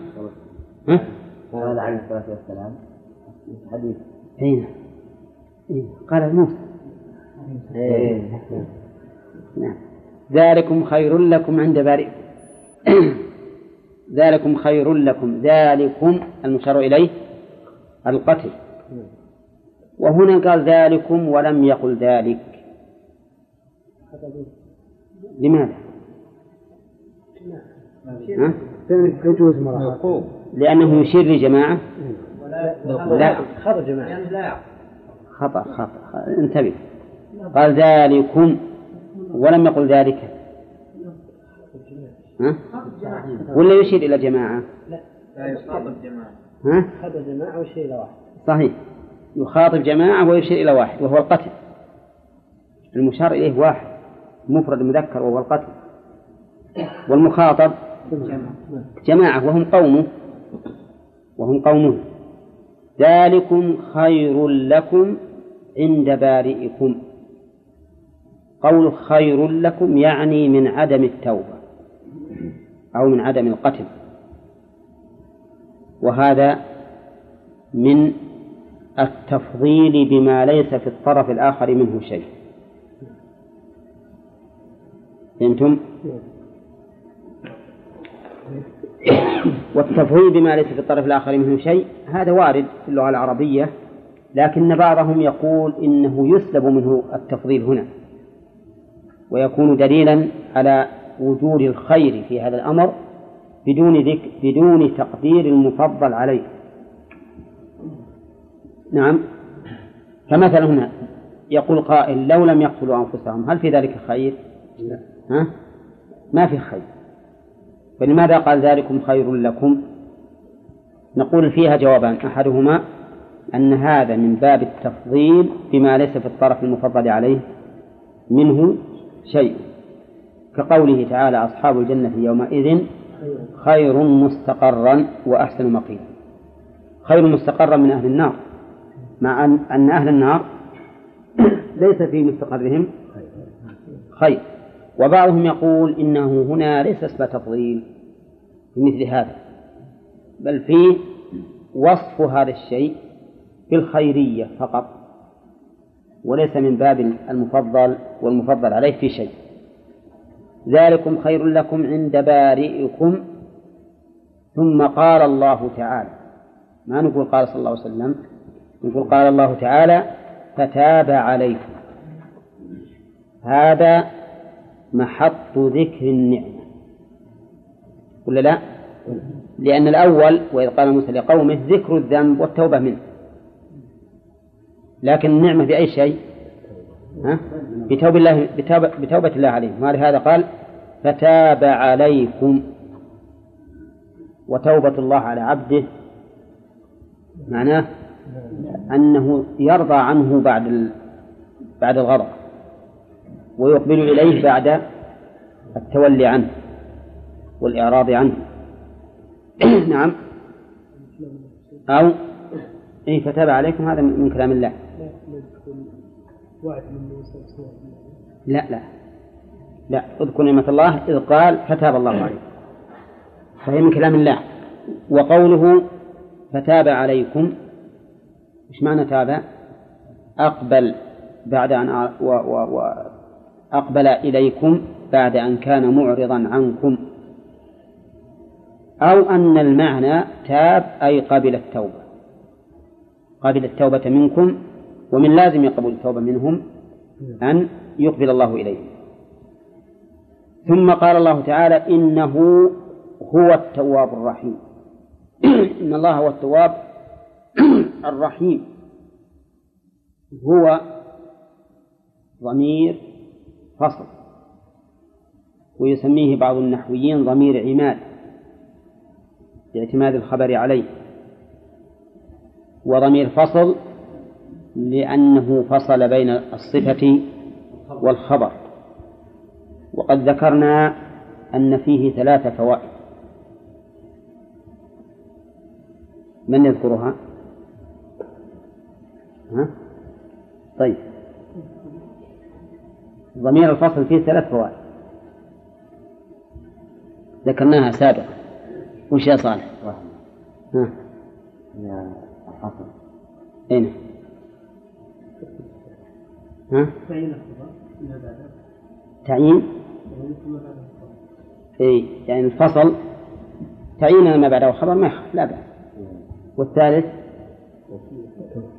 ها؟ قال عليه الصلاة والسلام حديث أين؟ قال موسى إيه. نعم ذلكم خير لكم عند بارئكم ذلكم خير لكم. ذلكم المشار إليه القتل. وهنا قال ذلكم ولم يقل ذلك. لماذا؟ ها؟ لأنه يشير لجماعة؟ لا. خطأ جماعة. خطأ خطأ. انتبه. قال ذلكم ولم يقل ذلك. ها؟ ولا يشير إلى جماعة؟ لا. يخاطب جماعة. ها؟ خطأ جماعة وشيء إلى واحد. صحيح. يخاطب جماعة ويشير إلى واحد وهو القتل. المشار إليه واحد مفرد مذكر وهو القتل. والمخاطب جماعة وهم قومه وهم قومه ذلكم خير لكم عند بارئكم. قول خير لكم يعني من عدم التوبة. أو من عدم القتل وهذا من التفضيل بما ليس في الطرف الآخر منه شيء فهمتم؟ والتفضيل بما ليس في الطرف الآخر منه شيء هذا وارد في اللغة العربية لكن بعضهم يقول إنه يسلب منه التفضيل هنا ويكون دليلا على وجود الخير في هذا الأمر بدون ذكر بدون تقدير المفضل عليه. نعم. فمثلا هنا يقول قائل لو لم يقتلوا أنفسهم هل في ذلك خير؟ ها؟ ما في خير. فلماذا قال ذلكم خير لكم؟ نقول فيها جوابان أحدهما أن هذا من باب التفضيل بما ليس في الطرف المفضل عليه منه شيء. كقوله تعالى أصحاب الجنة يومئذ خير مستقرا وأحسن مقيلا خير مستقرا من أهل النار. مع أن أهل النار ليس في مستقرهم. خير. وبعضهم يقول إنه هنا ليس اسم تفضيل في مثل هذا. بل فيه وصف هذا الشيء بالخيرية فقط. وليس من باب المفضل والمفضل عليه في شيء. ذلكم خير لكم عند بارئكم ثم قال الله تعالى ما نقول قال صلى الله عليه وسلم نقول قال الله تعالى فتاب عليكم هذا محط ذكر النعمة ولا لا؟ لأن الأول وإذ قال موسى لقومه ذكر الذنب والتوبة منه لكن النعمة بأي شيء؟ ها؟ بتوبة الله بتوبة الله عليهم. ولهذا قال فتاب عليكم. وتوبة الله على عبده معناه أنه يرضى عنه بعد بعد الغضب. ويقبل إليه بعد التولي عنه والإعراض عنه. نعم. أو إيه فتاب عليكم هذا من كلام الله. لا لا. لا اذكر نعمة الله إذ قال فتاب الله عليكم. فهي من كلام الله. وقوله فتاب عليكم إيش معنى تاب؟ أقبل بعد أن و و و أقبل إليكم بعد أن كان معرضا عنكم. أو أن المعنى تاب أي قبل التوبة. قبل التوبة منكم ومن لازم قبول التوبة منهم أن يقبل الله إليهم ثم قال الله تعالى إنه هو التواب الرحيم. إن الله هو التواب الرحيم. هو ضمير فصل. ويسميه بعض النحويين ضمير عماد. باعتماد الخبر عليه. وضمير فصل لأنه فصل بين الصفة والخبر وقد ذكرنا أن فيه ثلاث فوائد من يذكرها؟ ها؟ طيب ضمير الفصل فيه ثلاث فوائد ذكرناها سابقا وش يا صالح؟ ها؟ يا الحصر أين؟ ها؟ تعيين اي يعني الفصل تعيين ما بعده خبر ما لا بأس. والثالث؟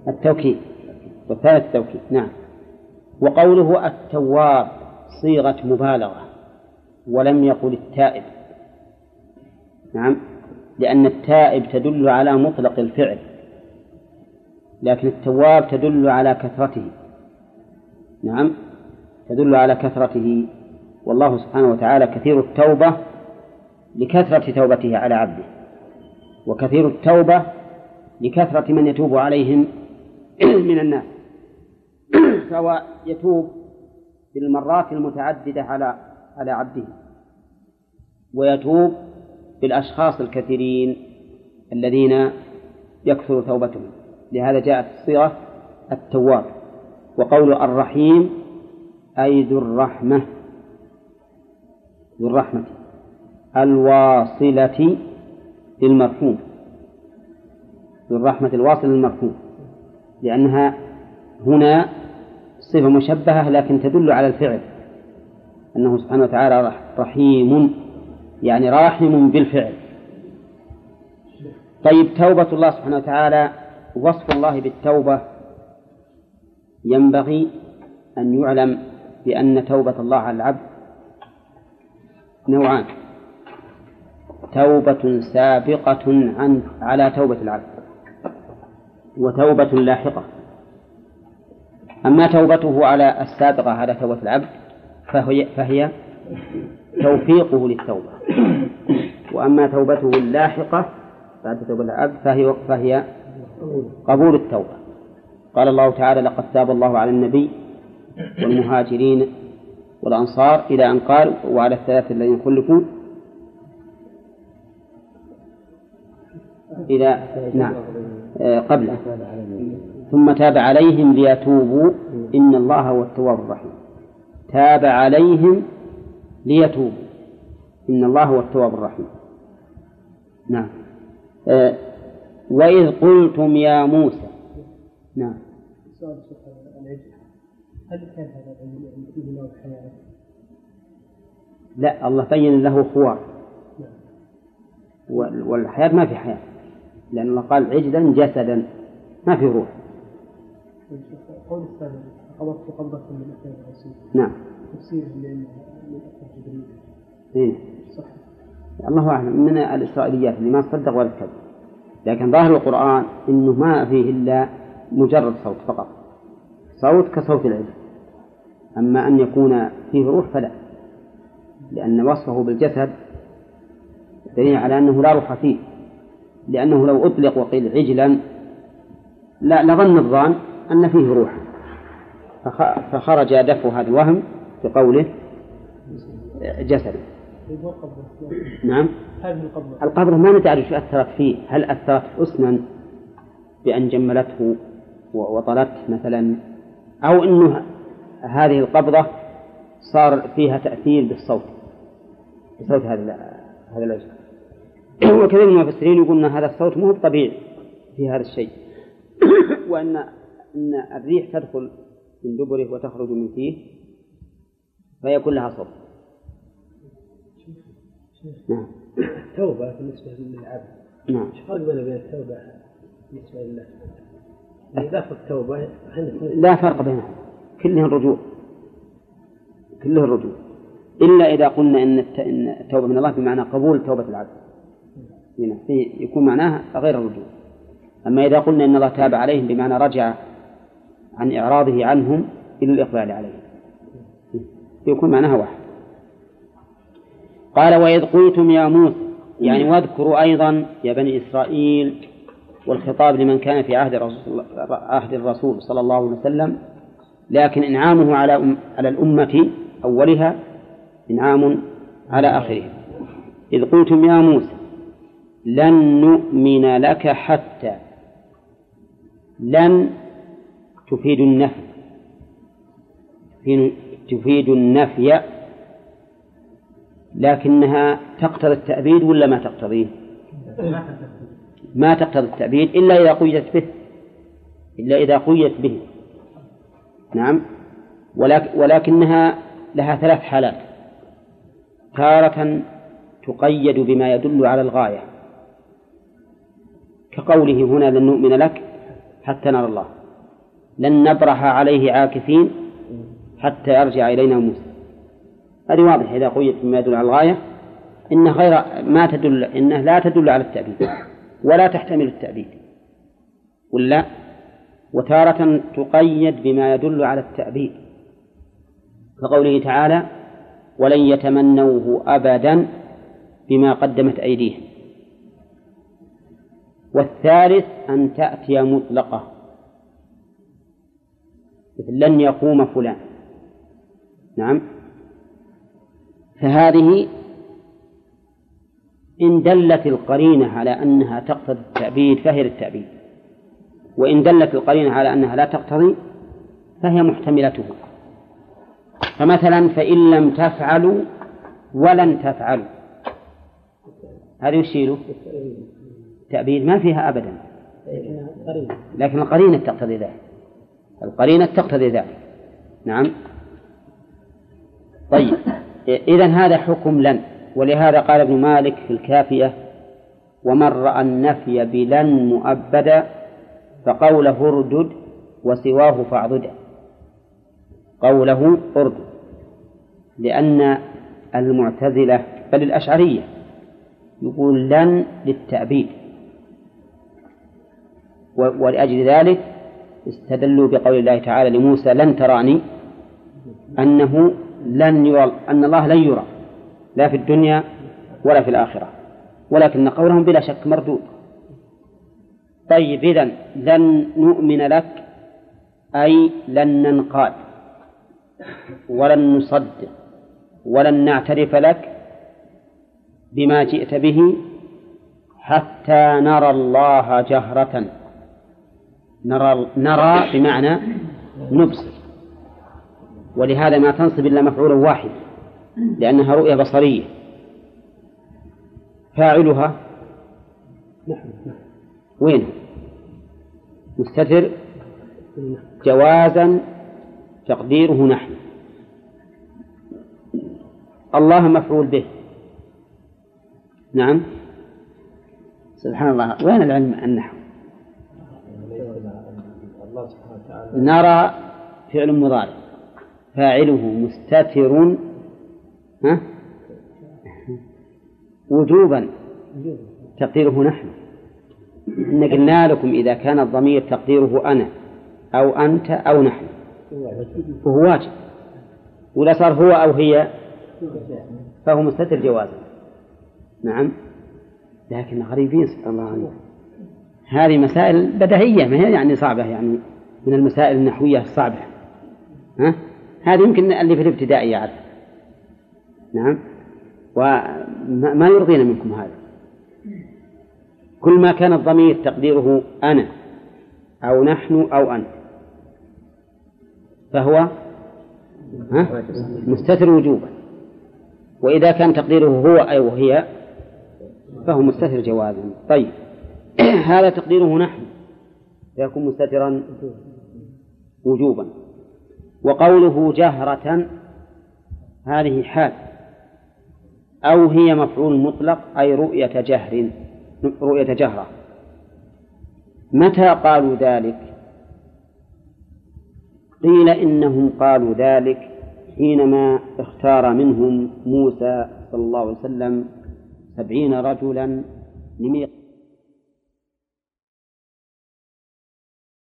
التوكيد والثالث التوكيد نعم. وقوله التواب صيغة مبالغة ولم يقل التائب. نعم. لأن التائب تدل على مطلق الفعل لكن التواب تدل على كثرته. نعم. تدل على كثرته. والله سبحانه وتعالى كثير التوبة لكثرة توبته على عبده. وكثير التوبة لكثرة من يتوب عليهم من الناس. فهو يتوب بالمرات المتعددة على على عبده ويتوب بالأشخاص الكثيرين الذين يكثر توبتهم. لهذا جاءت الصيغة التواب. وقول الرحيم أي ذو الرحمة. ذو الرحمة. الواصلة للمرحوم ذو الرحمة الواصلة للمرحوم لأنها هنا صفة مشبهة لكن تدل على الفعل. أنه سبحانه وتعالى رحيم يعني راحم بالفعل. طيب توبة الله سبحانه وتعالى وصف الله بالتوبة. ينبغي أن يعلم بأن توبة الله على العبد نوعان. توبة سابقة عن على توبة العبد وتوبة لاحقة. أما توبته على السابقة على توبة العبد فهي, فهي توفيقه للتوبة. وأما توبته اللاحقة بعد توبة العبد فهي فهي قبول التوبة. قال الله تعالى لقد تاب الله على النبي والمهاجرين والأنصار إلى أن قال وعلى الثلاثة الذين خلفوا إلى نعم آه، قبله. ثم تاب عليهم ليتوبوا. إن الله هو التواب الرحيم. تاب عليهم ليتوبوا. إن الله هو التواب الرحيم. نعم آه وإذ قلتم يا موسى نعم سؤال شيخ العجل. هل كان هذا العجل يعني فيه نوع حياة؟ لا الله بين له خوار. وال- والحياة ما في حياة. لأن الله قال عجلا جسدا. ما في روح. قول الثاني قبضت قبضة من أثناء نعم. تفسير من جبريل. إيه. صح الله أعلم. من الإسرائيليات اللي ما تصدق ولا تكذب لكن ظاهر القرآن إنه ما فيه إلا مجرد صوت فقط. صوت كصوت العجل أما أن يكون فيه روح فلا. لأن وصفه بالجسد دليل على أنه لا روح فيه. لأنه لو أطلق وقيل عجلا لا لظن الظان أن فيه روح. فخ- فخرج دفع هذا الوهم بقوله جسد. نعم. القبضة ما شو أثرت فيه. هل أثرت حسنا بأن جملته و- وطلته مثلا أو أنه هذه القبضة صار فيها تأثير بالصوت بصوت هذا هذا الأجل وكثير من المفسرين يقولون هذا الصوت مو طبيعي في هذا الشيء. وأن أن الريح تدخل من دبره وتخرج من فيه فيكون لها صوت. نعم. التوبة بالنسبة للعبد. نعم. إيش الفرق بين بين التوبة بالنسبة لله؟ يعني لا فرق بينهم. كلها الرجوع. كلها الرجوع. إلا إذا قلنا إن الت- إن التوبة من الله بمعنى قبول توبة العبد. في يكون معناها غير الرجوع. أما إذا قلنا إن الله تاب عليهم بمعنى رجع عن إعراضه عنهم إلى الإقبال عليهم. يكون معناها واحد. قال وإذ قلتم يا موسى يعني واذكروا أيضا يا بني إسرائيل والخطاب لمن كان في عهد الرسول, عهد الرسول صلى الله عليه وسلم لكن إنعامه على على الأمة أولها إنعام على آخرها. إذ قلتم يا موسى لن نؤمن لك حتى لن تفيد النفي. تفيد النفي لكنها تقتضي التأبيد ولا ما تقتضيه؟ ما تقتضي التأبيد إلا إذا قيدت به إلا إذا قيدت به. نعم. ولك ولكنها لها ثلاث حالات. تارة تقيد بما يدل على الغاية. كقوله هنا لن نؤمن لك حتى نرى الله. لن نبرح عليه عاكفين حتى يرجع إلينا موسى. هذه واضحة. إذا قيدت بما يدل على الغاية إن غير ما تدل إنه لا تدل على التأبيد. ولا تحتمل التأبيد. ولا وتارة تقيد بما يدل على التأبيد. كقوله تعالى ولن يتمنوه أبدا بما قدمت أيديهم. والثالث أن تأتي مطلقة. مثل لن يقوم فلان. نعم. فهذه إن دلت القرينة على أنها تقتضي التأبيد فهي للتأبيد. وإن دلت القرينة على أنها لا تقتضي فهي محتملته فمثلا فإن لم تفعلوا ولن تفعلوا. وش له؟ تأبيد ما فيها أبدا. لكن القرينة تقتضي ذلك. القرينة تقتضي ذلك. نعم. طيب. إذا هذا حكم لن ولهذا قال ابن مالك في الكافية ومن رأى النفي بلن مؤبدا فقوله اردد وسواه فاعضدا قوله اردد لأن المعتزلة بل الأشعرية يقول لن للتأبيد. ولأجل ذلك استدلوا بقول الله تعالى لموسى لن تراني أنه لن يرى أن الله لن يرى. لا في الدنيا ولا في الآخرة. ولكن قولهم بلا شك مردود. طيب إذن لن نؤمن لك أي لن ننقاد ولن نصدق ولن نعترف لك بما جئت به حتى نرى الله جهرة. نرى نرى بمعنى نبصر. ولهذا ما تنصب إلا مفعولا واحد. لأنها رؤية بصرية. فاعلها وين؟ مستتر جوازا تقديره نحن. الله مفعول به. نعم. سبحان الله. وين العلم النحو؟ نرى فعل مضارع. فاعله مستتر ها؟ وجوبا. تقديره نحن. إن قلنا لكم إذا كان الضمير تقديره أنا أو أنت أو نحن. فهو واجب. ولا صار هو أو هي فهو مستتر جوازا. نعم. لكن غريبين سبحان الله عنه. هذه مسائل بديهية ما هي يعني صعبة يعني من المسائل النحوية الصعبة. ها؟ هذه يمكن اللي في الابتدائي يعرف. نعم. وما يرضينا منكم هذا. كل ما كان الضمير تقديره أنا أو نحن أو أنت. فهو؟ مستتر وجوبا وإذا كان تقديره هو أو هي فهو مستتر جوازا. طيب. هذا تقديره نحن. فيكون مستترا وجوبا. وقوله جهرة هذه حال. أو هي مفعول مطلق أي رؤية جهر رؤية جهرة. متى قالوا ذلك؟ قيل إنهم قالوا ذلك حينما اختار منهم موسى صلى الله عليه وسلم سبعين رجلا لميقات